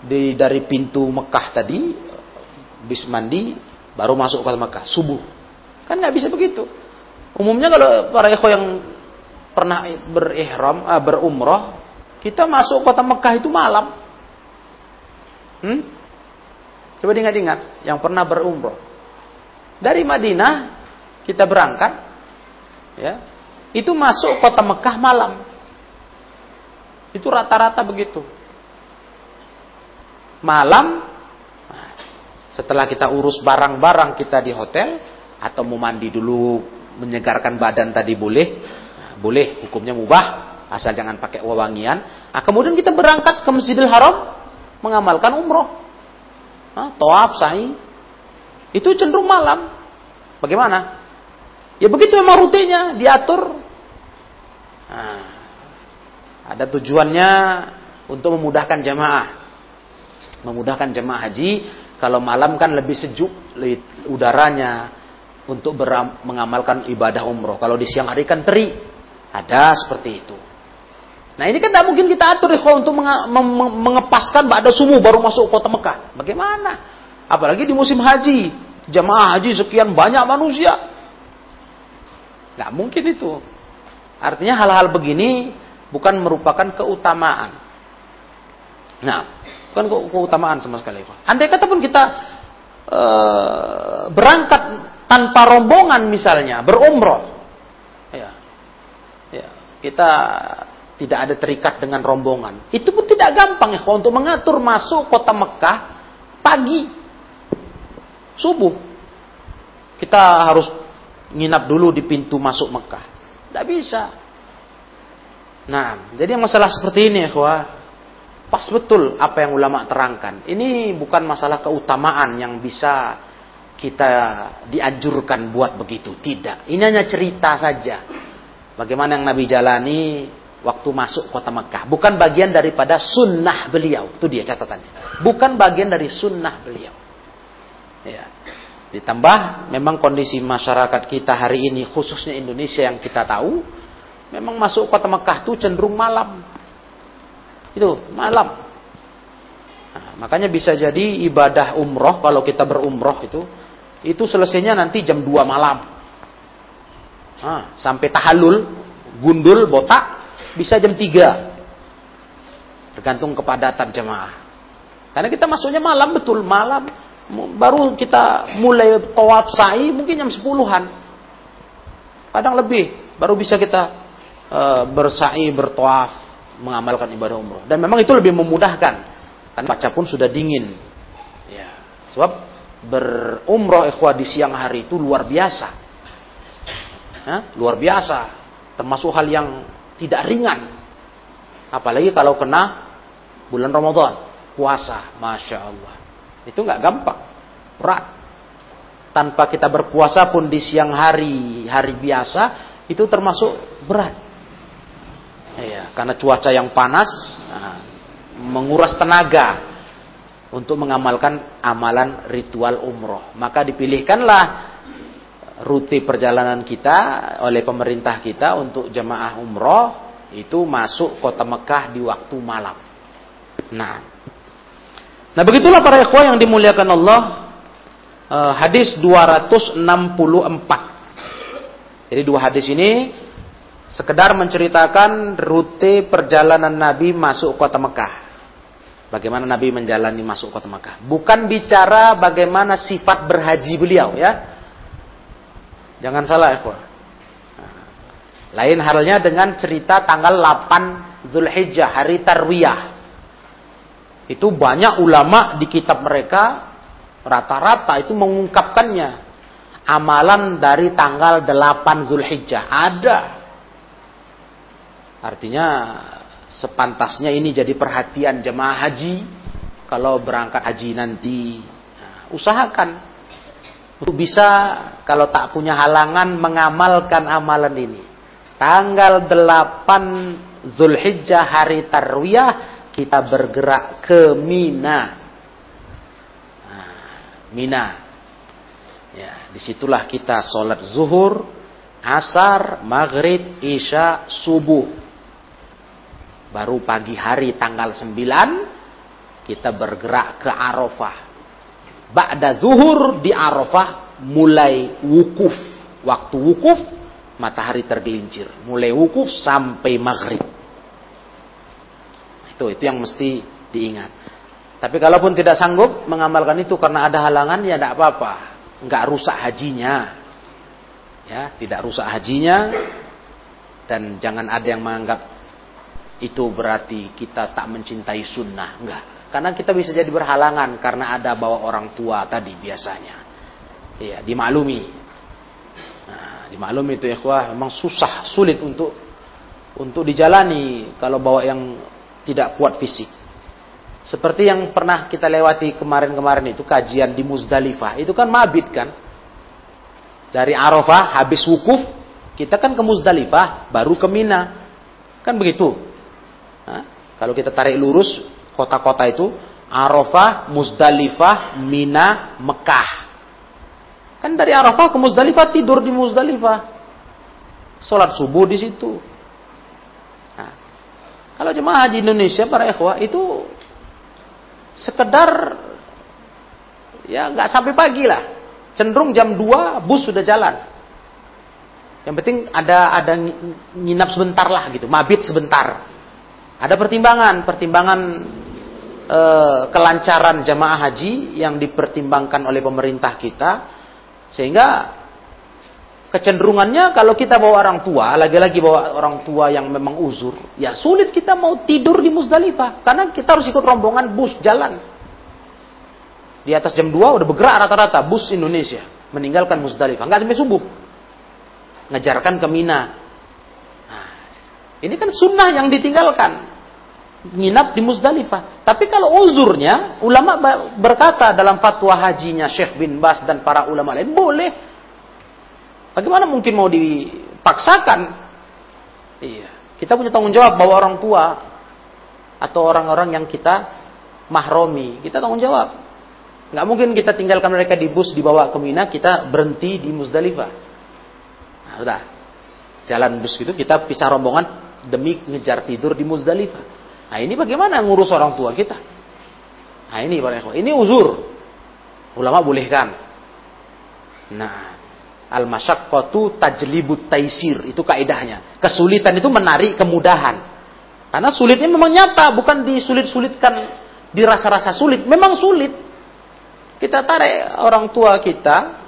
[SPEAKER 1] di dari pintu Mekah tadi bis mandi baru masuk ke Mekah subuh Kan nggak bisa begitu. Umumnya kalau para ikhwan yang pernah berihram, uh, berumroh, kita masuk kota Mekah itu malam. Hmm? Coba diingat-ingat yang pernah berumroh. Dari Madinah kita berangkat, ya, itu masuk kota Mekah malam. Itu rata-rata begitu. Malam, nah, setelah kita urus barang-barang kita di hotel, atau mau mandi dulu menyegarkan badan tadi boleh. Boleh hukumnya mubah. Asal jangan pakai wewangian nah, kemudian kita berangkat ke Masjidil Haram mengamalkan umroh. Nah, toaf sa'i. Itu cenderung malam. Bagaimana? Ya begitu memang rutenya diatur. Nah, ada tujuannya untuk memudahkan jamaah memudahkan jamaah haji kalau malam kan lebih sejuk udaranya untuk beram, mengamalkan ibadah umroh. Kalau di siang hari kan teri. Ada seperti itu. Nah ini kan tidak mungkin kita atur ya, untuk mengepaskan pada subuh baru masuk kota Mekah. Bagaimana? Apalagi di musim haji. Jamaah haji sekian banyak manusia. Nggak mungkin itu. Artinya hal-hal begini bukan merupakan keutamaan. Nah, bukan keutamaan sama sekali. Andai kata pun kita uh, berangkat tanpa rombongan misalnya berumroh ya. Ya kita tidak ada terikat dengan rombongan. Itu pun tidak gampang ya untuk mengatur masuk kota Mekah pagi subuh. Kita harus nginap dulu di pintu masuk Mekah. Tidak bisa. Nah jadi masalah seperti ini ya pas betul apa yang ulama terangkan ini bukan masalah keutamaan yang bisa kita dianjurkan buat begitu. Tidak. Ini hanya cerita saja. Bagaimana yang Nabi jalani waktu masuk kota Mekah. Bukan bagian daripada sunnah beliau. Itu dia catatannya. Bukan bagian dari sunnah beliau. Ya. Ditambah memang kondisi masyarakat kita hari ini khususnya Indonesia yang kita tahu memang masuk kota Mekah itu cenderung malam. Itu malam. Nah, makanya bisa jadi ibadah umroh kalau kita berumroh itu itu selesainya nanti jam 2 malam. Nah, sampai tahalul, gundul, botak, bisa jam 3. Tergantung kepadatan jemaah. Karena kita masuknya malam betul, malam. Baru kita mulai tawaf sa'i mungkin jam 10-an. Kadang lebih, baru bisa kita e, bersa'i, bertawaf, mengamalkan ibadah umroh. Dan memang itu lebih memudahkan. Karena baca pun sudah dingin. Ya. Sebab berumroh ikhwah di siang hari itu luar biasa. Hah? Luar biasa. Termasuk hal yang tidak ringan. Apalagi kalau kena bulan Ramadan, puasa, masya Allah. Itu nggak gampang, berat. Tanpa kita berpuasa pun di siang hari, hari biasa, itu termasuk berat. Ya, karena cuaca yang panas, nah, menguras tenaga untuk mengamalkan amalan ritual umroh. Maka dipilihkanlah rute perjalanan kita oleh pemerintah kita untuk jemaah umroh itu masuk kota Mekah di waktu malam. Nah, nah begitulah para ikhwah yang dimuliakan Allah. Uh, hadis 264. Jadi dua hadis ini sekedar menceritakan rute perjalanan Nabi masuk kota Mekah. Bagaimana Nabi menjalani masuk kota Mekah. Bukan bicara bagaimana sifat berhaji beliau ya. Jangan salah ya, Lain halnya dengan cerita tanggal 8 Zulhijjah, hari Tarwiyah. Itu banyak ulama di kitab mereka rata-rata itu mengungkapkannya. Amalan dari tanggal 8 Zulhijjah ada. Artinya sepantasnya ini jadi perhatian jemaah haji kalau berangkat haji nanti. Nah, usahakan untuk bisa kalau tak punya halangan mengamalkan amalan ini. Tanggal 8 Zulhijjah hari Tarwiyah kita bergerak ke Mina. Nah, Mina. Ya, di situlah kita sholat zuhur, asar, maghrib, isya, subuh. Baru pagi hari tanggal 9 kita bergerak ke Arafah. Ba'da zuhur di Arafah mulai wukuf. Waktu wukuf matahari tergelincir. Mulai wukuf sampai maghrib. Itu itu yang mesti diingat. Tapi kalaupun tidak sanggup mengamalkan itu karena ada halangan ya tidak apa-apa. Enggak rusak hajinya. Ya, tidak rusak hajinya dan jangan ada yang menganggap itu berarti kita tak mencintai sunnah. Enggak. Karena kita bisa jadi berhalangan karena ada bawa orang tua tadi biasanya. Iya, dimaklumi. Nah, dimaklumi itu ya kuah memang susah, sulit untuk untuk dijalani kalau bawa yang tidak kuat fisik. Seperti yang pernah kita lewati kemarin-kemarin itu kajian di Muzdalifah. Itu kan mabit kan. Dari Arafah habis wukuf, kita kan ke Muzdalifah, baru ke Mina. Kan begitu. Kalau kita tarik lurus kota-kota itu Arafah, Muzdalifah, Mina, Mekah. Kan dari Arafah ke Muzdalifah tidur di Muzdalifah. Salat subuh di situ. Nah, kalau jemaah haji Indonesia para ikhwah itu sekedar ya nggak sampai pagi lah. Cenderung jam 2 bus sudah jalan. Yang penting ada ada nginap sebentar lah gitu, mabit sebentar. Ada pertimbangan, pertimbangan Eh, kelancaran jamaah haji yang dipertimbangkan oleh pemerintah kita sehingga kecenderungannya kalau kita bawa orang tua lagi-lagi bawa orang tua yang memang uzur ya sulit kita mau tidur di Musdalifah karena kita harus ikut rombongan bus jalan. Di atas jam 2 udah bergerak rata-rata bus Indonesia meninggalkan Musdalifah nggak sampai subuh. Ngejarkan ke Mina. Nah, ini kan sunnah yang ditinggalkan nginap di Musdalifah. Tapi kalau uzurnya, ulama berkata dalam fatwa hajinya Syekh bin Bas dan para ulama lain, boleh. Bagaimana mungkin mau dipaksakan? Iya. Kita punya tanggung jawab bawa orang tua atau orang-orang yang kita mahromi. Kita tanggung jawab. Nggak mungkin kita tinggalkan mereka di bus dibawa ke Mina, kita berhenti di Musdalifah. Nah, udah. Jalan bus itu kita pisah rombongan demi ngejar tidur di Musdalifah. Nah ini bagaimana ngurus orang tua kita? Nah ini para ikhwan. Ini uzur. Ulama bolehkan. Nah, al-masyaqqatu tajlibut taisir. Itu kaidahnya. Kesulitan itu menarik kemudahan. Karena sulitnya memang nyata, bukan disulit-sulitkan, dirasa-rasa sulit. Memang sulit. Kita tarik orang tua kita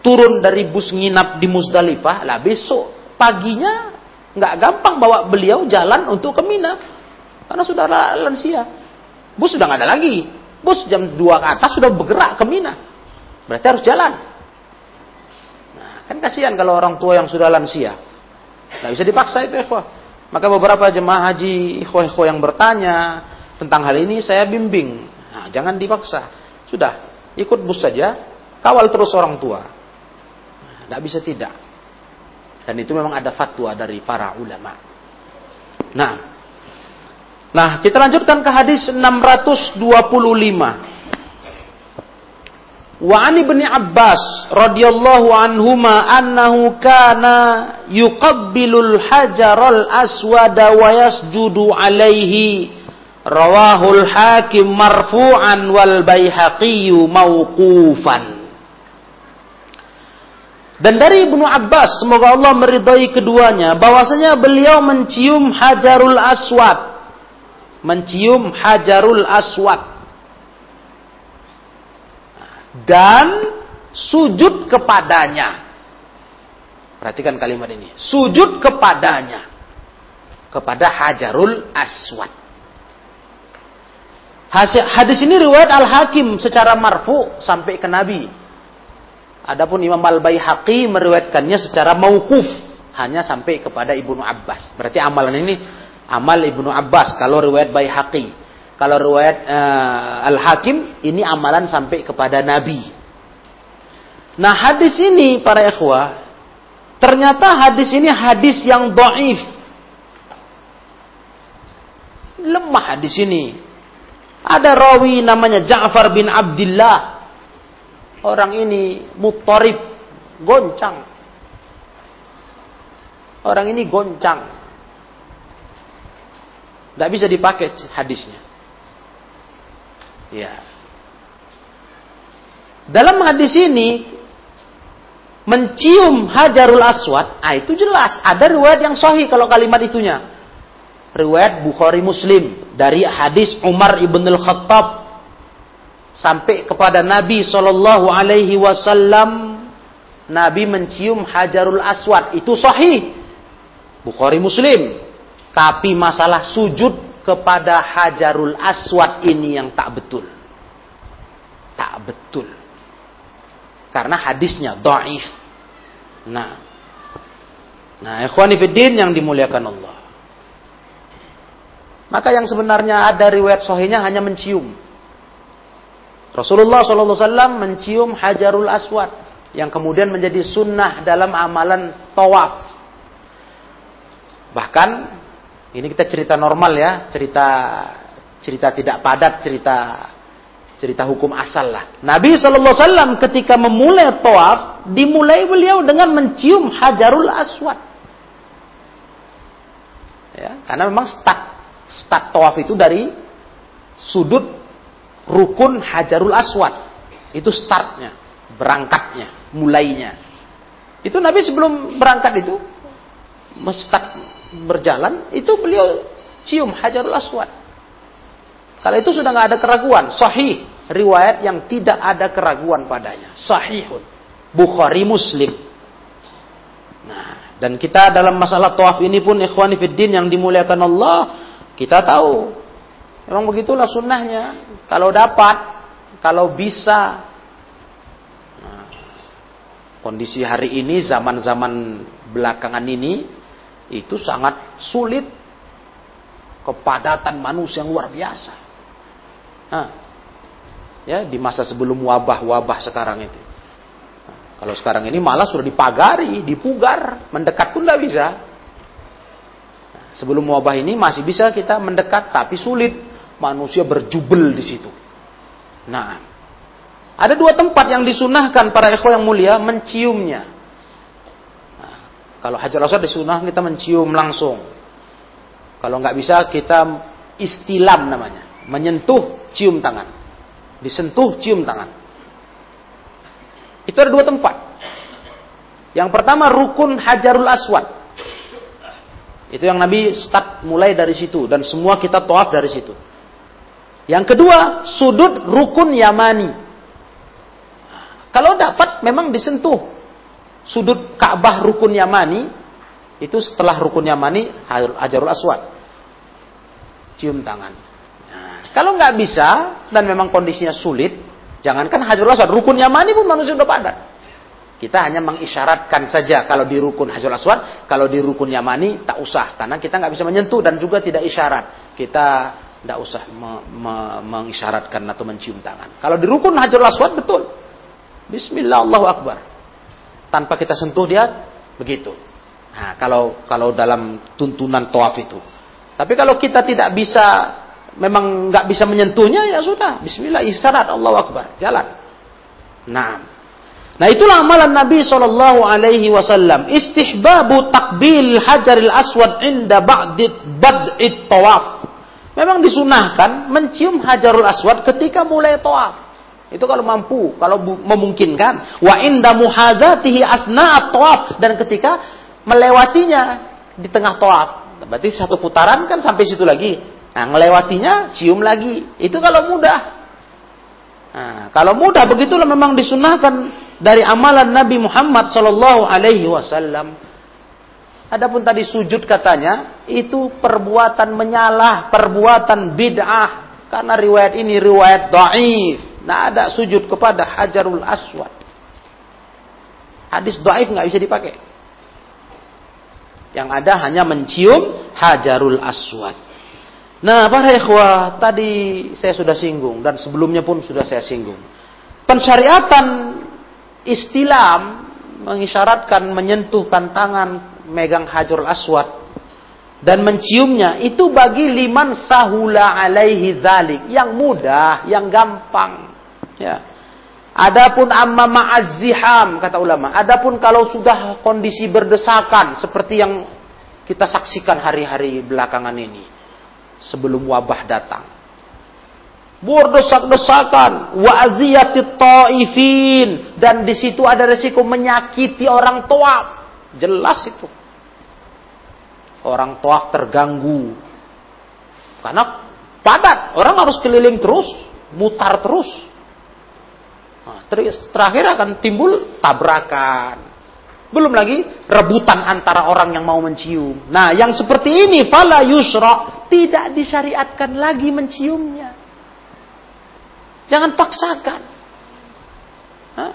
[SPEAKER 1] turun dari bus nginap di Musdalifah, lah besok paginya nggak gampang bawa beliau jalan untuk ke Mina. Karena sudah lansia. Bus sudah nggak ada lagi. Bus jam 2 ke atas sudah bergerak ke Mina. Berarti harus jalan. Nah, kan kasihan kalau orang tua yang sudah lansia. Nggak bisa dipaksa itu ikhwah. Maka beberapa jemaah haji ikhwah-ikhwah yang bertanya, tentang hal ini saya bimbing. Nah, jangan dipaksa. Sudah, ikut bus saja, kawal terus orang tua. Nah, bisa tidak. Dan itu memang ada fatwa dari para ulama. Nah, nah kita lanjutkan ke hadis 625. Wa an ibni Abbas radhiyallahu anhuma annahu kana yuqabbilul hajaral aswada wa yasjudu alaihi rawahul hakim marfu'an wal baihaqi mauqufan dan dari Ibnu Abbas, semoga Allah meridhai keduanya, bahwasanya beliau mencium Hajarul Aswad. Mencium Hajarul Aswad dan sujud kepadanya. Perhatikan kalimat ini. Sujud kepadanya. Kepada Hajarul Aswad. Hadis ini riwayat Al-Hakim secara marfu sampai ke Nabi. Adapun Imam Al-Baihaqi meriwayatkannya secara mauquf hanya sampai kepada Ibnu Abbas. Berarti amalan ini amal Ibnu Abbas kalau riwayat Baihaqi. Kalau riwayat uh, Al-Hakim ini amalan sampai kepada Nabi. Nah, hadis ini para ikhwah ternyata hadis ini hadis yang doif. Lemah hadis ini. Ada rawi namanya Ja'far bin Abdullah. Orang ini mutorib, goncang. Orang ini goncang. Tidak bisa dipakai hadisnya. Ya. Dalam hadis ini mencium Hajarul Aswad, ah itu jelas ada riwayat yang sahih kalau kalimat itunya. Riwayat Bukhari Muslim dari hadis Umar ibn al-Khattab sampai kepada Nabi Shallallahu Alaihi Wasallam Nabi mencium Hajarul Aswad itu sahih Bukhari Muslim tapi masalah sujud kepada Hajarul Aswad ini yang tak betul. Tak betul. Karena hadisnya dhaif. Nah. Nah, ikhwani fiddin yang dimuliakan Allah. Maka yang sebenarnya ada riwayat sahihnya hanya mencium. Rasulullah SAW mencium Hajarul Aswad yang kemudian menjadi sunnah dalam amalan tawaf. Bahkan ini kita cerita normal ya, cerita cerita tidak padat, cerita cerita hukum asal lah. Nabi SAW ketika memulai tawaf, dimulai beliau dengan mencium hajarul aswad. Ya, karena memang start start tawaf itu dari sudut rukun hajarul aswad. Itu startnya, berangkatnya, mulainya. Itu Nabi sebelum berangkat itu, start berjalan, itu beliau cium Hajarul Aswad. Kalau itu sudah nggak ada keraguan, sahih riwayat yang tidak ada keraguan padanya, sahihun. Bukhari Muslim. Nah, dan kita dalam masalah tawaf ini pun ikhwani fiddin yang dimuliakan Allah, kita tahu memang begitulah sunnahnya. Kalau dapat, kalau bisa. Nah, kondisi hari ini, zaman-zaman belakangan ini, itu sangat sulit kepadatan manusia yang luar biasa. Nah, ya di masa sebelum wabah-wabah sekarang itu. Kalau sekarang ini malah sudah dipagari, dipugar, mendekat pun tidak bisa. Sebelum wabah ini masih bisa kita mendekat, tapi sulit manusia berjubel di situ. Nah, ada dua tempat yang disunahkan para ekor yang mulia menciumnya. Kalau hajar aswad disunah kita mencium langsung. Kalau nggak bisa kita istilam namanya, menyentuh cium tangan, disentuh cium tangan. Itu ada dua tempat. Yang pertama rukun hajarul aswad. Itu yang Nabi start mulai dari situ dan semua kita toaf dari situ. Yang kedua sudut rukun yamani. Kalau dapat memang disentuh sudut Ka'bah rukun Yamani itu setelah rukun Yamani Hajarul Aswad cium tangan. Nah, kalau nggak bisa dan memang kondisinya sulit, jangankan Hajarul Aswad, rukun Yamani pun manusia sudah padat. Kita hanya mengisyaratkan saja kalau di rukun Hajarul Aswad, kalau di rukun Yamani tak usah karena kita nggak bisa menyentuh dan juga tidak isyarat. Kita tidak usah me, me, mengisyaratkan atau mencium tangan. Kalau di rukun Hajar Aswad betul. Bismillah Allahu Akbar. Tanpa kita sentuh dia begitu. Nah, kalau kalau dalam tuntunan toaf itu. Tapi kalau kita tidak bisa memang nggak bisa menyentuhnya ya sudah Bismillah isyarat Allahu Akbar jalan. Nah, nah itulah amalan Nabi Shallallahu Alaihi Wasallam istihbabu takbil hajaril aswad inda ba'dit bad'it tawaf Memang disunahkan mencium hajarul aswad ketika mulai toaf. Itu kalau mampu, kalau memungkinkan. Wa inda muhadatihi asna toaf dan ketika melewatinya di tengah toaf. Berarti satu putaran kan sampai situ lagi. Nah, melewatinya cium lagi. Itu kalau mudah. Nah, kalau mudah begitulah memang disunahkan dari amalan Nabi Muhammad Sallallahu Alaihi Wasallam. Adapun tadi sujud katanya itu perbuatan menyalah, perbuatan bid'ah. Karena riwayat ini riwayat dhaif. Nah ada sujud kepada Hajarul Aswad. Hadis dhaif nggak bisa dipakai. Yang ada hanya mencium Hajarul Aswad. Nah, para ikhwah, tadi saya sudah singgung dan sebelumnya pun sudah saya singgung. Pensyariatan istilam mengisyaratkan menyentuhkan tangan megang hajarul aswad dan menciumnya itu bagi liman sahula alaihi dzalik yang mudah, yang gampang. Ya. Adapun amma ma'azziham kata ulama. Adapun kalau sudah kondisi berdesakan seperti yang kita saksikan hari-hari belakangan ini sebelum wabah datang. Berdesak-desakan, wa'ziyatit ta'ifin dan di situ ada resiko menyakiti orang tua. Jelas itu orang toaf terganggu. Karena padat, orang harus keliling terus, mutar terus. Terakhir akan timbul tabrakan. Belum lagi rebutan antara orang yang mau mencium. Nah, yang seperti ini fala yusra tidak disyariatkan lagi menciumnya. Jangan paksakan. Hah?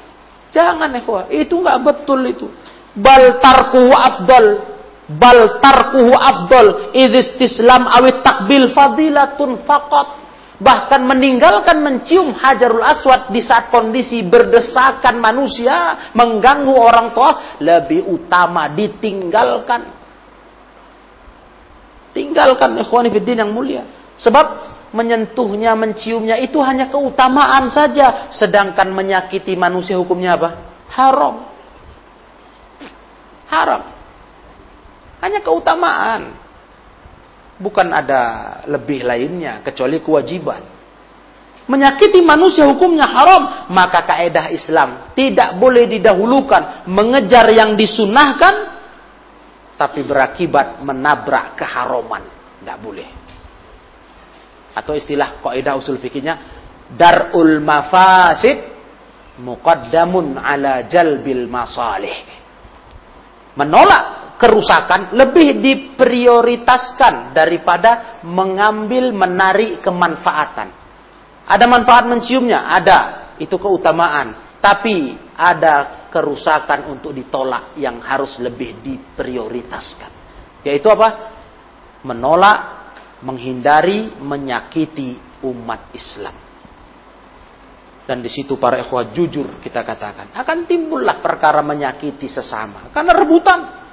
[SPEAKER 1] Jangan ikhwah, itu nggak betul itu. Bal tarku afdal bal tarkuhu afdol idistislam awit takbil fadilatun faqat bahkan meninggalkan mencium hajarul aswad di saat kondisi berdesakan manusia mengganggu orang tua lebih utama ditinggalkan. Tinggalkan ikhwani fiddin yang mulia. Sebab menyentuhnya menciumnya itu hanya keutamaan saja. Sedangkan menyakiti manusia hukumnya apa? Haram. Haram. Hanya keutamaan. Bukan ada lebih lainnya kecuali kewajiban. Menyakiti manusia hukumnya haram, maka kaedah Islam tidak boleh didahulukan mengejar yang disunahkan tapi berakibat menabrak keharuman. Tidak boleh. Atau istilah kaidah usul fikihnya darul mafasid muqaddamun ala jalbil masalih. Menolak kerusakan lebih diprioritaskan daripada mengambil menarik kemanfaatan. Ada manfaat menciumnya, ada, itu keutamaan. Tapi ada kerusakan untuk ditolak yang harus lebih diprioritaskan. Yaitu apa? Menolak, menghindari, menyakiti umat Islam. Dan di situ para ikhwah jujur kita katakan. Akan timbullah perkara menyakiti sesama. Karena rebutan.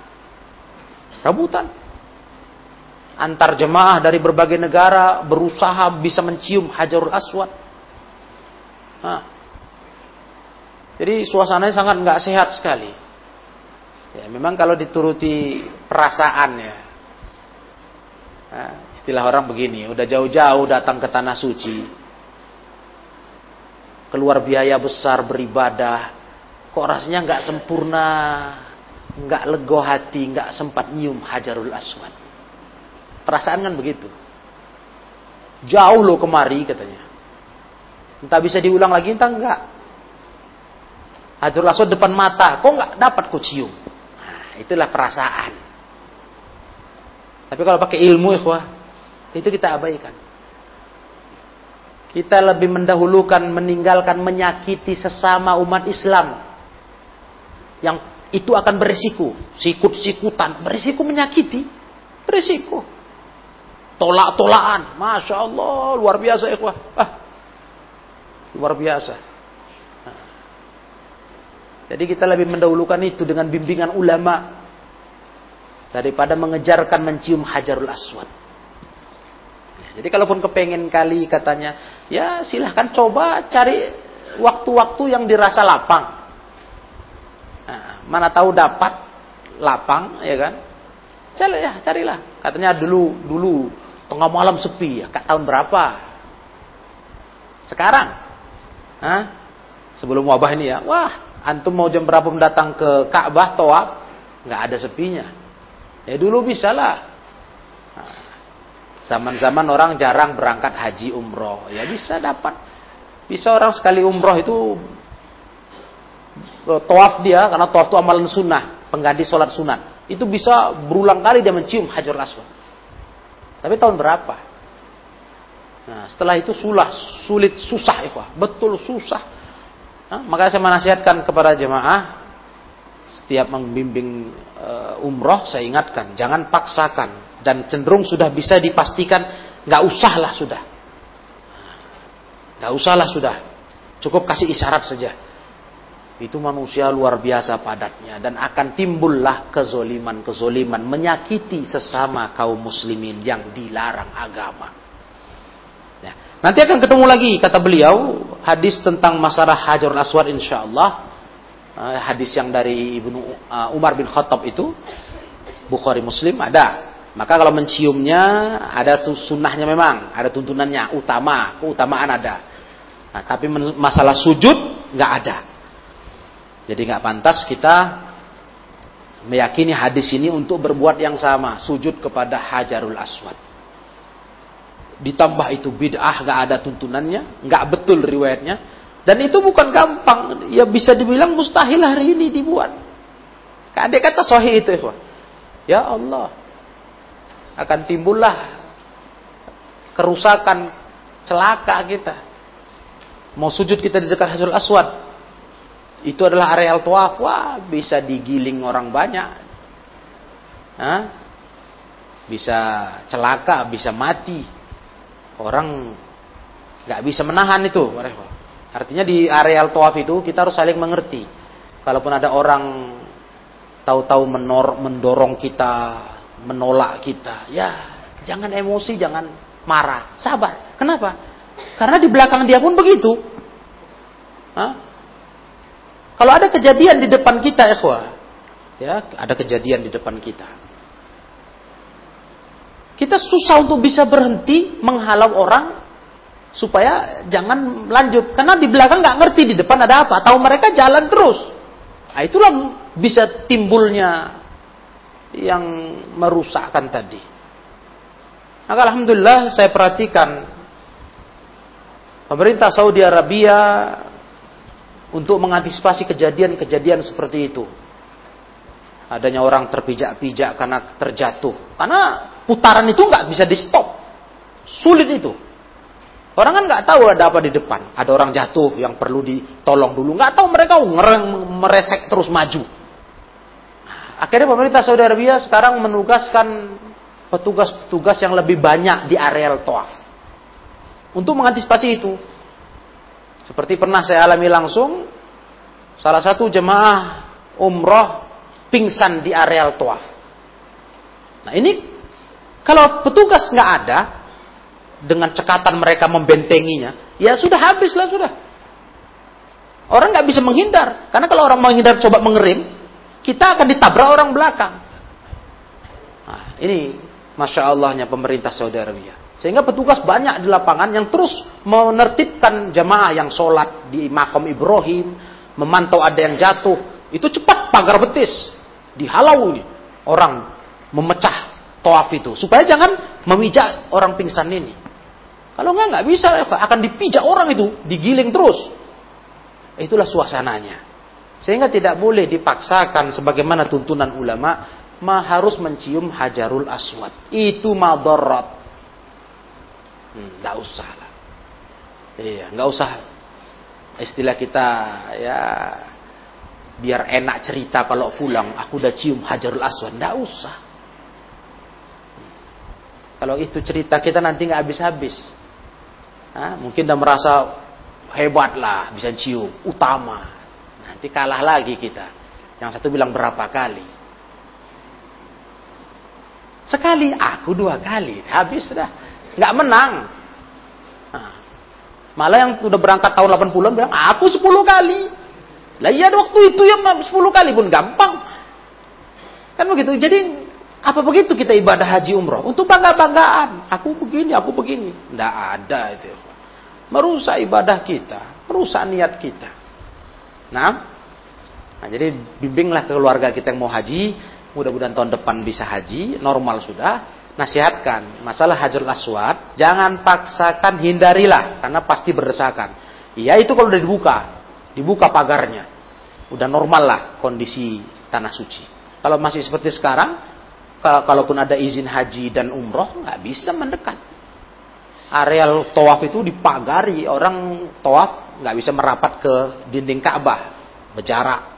[SPEAKER 1] Rebutan. Antar jemaah dari berbagai negara berusaha bisa mencium Hajarul Aswad. Nah. Jadi suasananya sangat nggak sehat sekali. Ya, memang kalau dituruti perasaan ya. Nah, istilah orang begini, udah jauh-jauh datang ke tanah suci. Keluar biaya besar beribadah. Kok rasanya nggak sempurna nggak lego hati, nggak sempat nyium Hajarul Aswad. Perasaan kan begitu. Jauh loh kemari katanya. Entah bisa diulang lagi, entah enggak. Hajarul Aswad depan mata, kok nggak dapat ku cium? Nah, itulah perasaan. Tapi kalau pakai ilmu, ikhwah, itu kita abaikan. Kita lebih mendahulukan meninggalkan menyakiti sesama umat Islam yang itu akan beresiko. Sikut-sikutan, beresiko menyakiti. Beresiko. tolak-tolakan. Masya Allah, luar biasa ikhwah. Ah, luar biasa. Jadi kita lebih mendahulukan itu dengan bimbingan ulama daripada mengejarkan mencium hajarul aswad. Jadi kalaupun kepengen kali katanya, ya silahkan coba cari waktu-waktu yang dirasa lapang. Mana tahu dapat lapang, ya kan? Cari ya, carilah. Katanya dulu dulu tengah malam sepi ya, kak tahun berapa? Sekarang, Hah? sebelum wabah ini ya, wah antum mau jam berapa mendatang ke Ka'bah tawaf, nggak ada sepinya. Ya dulu bisa lah. Zaman-zaman orang jarang berangkat haji umroh, ya bisa dapat. Bisa orang sekali umroh itu tawaf dia karena tawaf itu amalan sunnah, pengganti sholat sunat. Itu bisa berulang kali dia mencium hajar aswad. Tapi tahun berapa? Nah, setelah itu sulah, sulit, susah itu, betul susah. Nah, maka saya menasihatkan kepada jemaah setiap membimbing uh, umroh saya ingatkan jangan paksakan dan cenderung sudah bisa dipastikan nggak usahlah sudah nggak usahlah sudah cukup kasih isyarat saja itu manusia luar biasa padatnya dan akan timbullah kezoliman-kezoliman menyakiti sesama kaum muslimin yang dilarang agama. Ya. Nanti akan ketemu lagi kata beliau hadis tentang masalah Hajarul Aswad insyaallah uh, hadis yang dari Ibnu uh, Umar bin Khattab itu Bukhari Muslim ada maka kalau menciumnya ada tuh sunnahnya memang, ada tuntunannya, utama, keutamaan ada. Nah, tapi masalah sujud nggak ada. Jadi nggak pantas kita meyakini hadis ini untuk berbuat yang sama, sujud kepada Hajarul Aswad. Ditambah itu bid'ah nggak ada tuntunannya, nggak betul riwayatnya, dan itu bukan gampang, ya bisa dibilang mustahil hari ini dibuat. Ada kata sahih itu, ya Allah, akan timbullah kerusakan celaka kita. Mau sujud kita di dekat Hajarul Aswad. Itu adalah areal tuaf. Wah, bisa digiling orang banyak. Hah? Bisa celaka, bisa mati. Orang nggak bisa menahan itu. Artinya di areal tuaf itu kita harus saling mengerti. Kalaupun ada orang tahu-tahu mendorong kita menolak kita. Ya, jangan emosi, jangan marah, sabar. Kenapa? Karena di belakang dia pun begitu. Hah? Kalau ada kejadian di depan kita, ikhwah, ya, ada kejadian di depan kita. Kita susah untuk bisa berhenti menghalau orang supaya jangan lanjut karena di belakang nggak ngerti di depan ada apa tahu mereka jalan terus nah, itulah bisa timbulnya yang merusakkan tadi. Maka alhamdulillah saya perhatikan pemerintah Saudi Arabia untuk mengantisipasi kejadian-kejadian seperti itu. Adanya orang terpijak-pijak karena terjatuh. Karena putaran itu nggak bisa di stop. Sulit itu. Orang kan nggak tahu ada apa di depan. Ada orang jatuh yang perlu ditolong dulu. Nggak tahu mereka ngereng meresek terus maju. Akhirnya pemerintah Saudi Arabia sekarang menugaskan petugas-petugas yang lebih banyak di areal Toaf. Untuk mengantisipasi itu. Seperti pernah saya alami langsung, salah satu jemaah umroh pingsan di areal Toaf. Nah ini, kalau petugas nggak ada, dengan cekatan mereka membentenginya, ya sudah habislah sudah. Orang nggak bisa menghindar, karena kalau orang menghindar coba mengerim, kita akan ditabrak orang belakang. Nah, ini masya Allahnya pemerintah Saudi Arabia. Sehingga petugas banyak di lapangan yang terus menertibkan jamaah yang sholat di makam Ibrahim, memantau ada yang jatuh. Itu cepat pagar betis, dihalau ini orang memecah toaf itu supaya jangan memijak orang pingsan ini. Kalau enggak nggak bisa akan dipijak orang itu, digiling terus. Itulah suasananya. Sehingga tidak boleh dipaksakan sebagaimana tuntunan ulama ma harus mencium hajarul aswad. Itu madarat. Hmm, nggak usah lah. Iya, nggak usah. Istilah kita ya biar enak cerita kalau pulang aku udah cium hajarul aswad. Nggak usah. Kalau itu cerita kita nanti nggak habis-habis. Mungkin udah merasa hebat lah, bisa cium, utama. Nanti kalah lagi kita. Yang satu bilang berapa kali. Sekali, aku dua kali. Habis sudah. Nggak menang. Nah, malah yang udah berangkat tahun 80-an bilang, aku 10 kali. Lah iya waktu itu yang 10 kali pun gampang. Kan begitu. Jadi apa begitu kita ibadah haji umroh? Untuk bangga-banggaan. Aku begini, aku begini. Tidak ada itu. Merusak ibadah kita. Merusak niat kita. Nah, nah jadi bimbinglah keluarga kita yang mau haji. Mudah-mudahan tahun depan bisa haji. Normal sudah. Nasihatkan. Masalah hajar aswad. Jangan paksakan, hindarilah. Karena pasti berdesakan. Iya itu kalau udah dibuka. Dibuka pagarnya. Udah normal lah kondisi tanah suci. Kalau masih seperti sekarang, kalaupun ada izin haji dan umroh nggak bisa mendekat. Areal tawaf itu dipagari orang tawaf nggak bisa merapat ke dinding Ka'bah berjarak.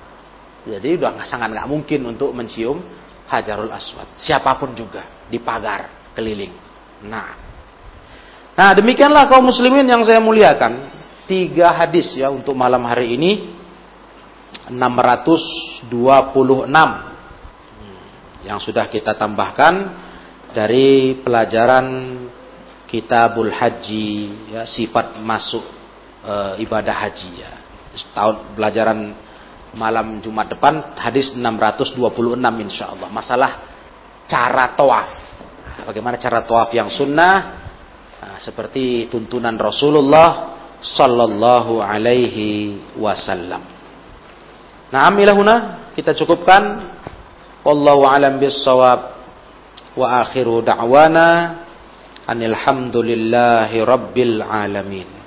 [SPEAKER 1] Jadi udah sangat nggak mungkin untuk mencium Hajarul Aswad. Siapa pun juga dipagar keliling. Nah, nah demikianlah kaum muslimin yang saya muliakan. Tiga hadis ya untuk malam hari ini 626 yang sudah kita tambahkan dari pelajaran Kitabul Haji ya, sifat masuk e, ibadah haji ya. Tahun pelajaran malam Jumat depan hadis 626 insya Allah masalah cara toaf bagaimana cara toaf yang sunnah nah, seperti tuntunan Rasulullah Sallallahu Alaihi Wasallam. Nah, amilahuna kita cukupkan Wallahu alam bissawab. Wa akhiru da'wana anil hamdulillahi rabbil alamin.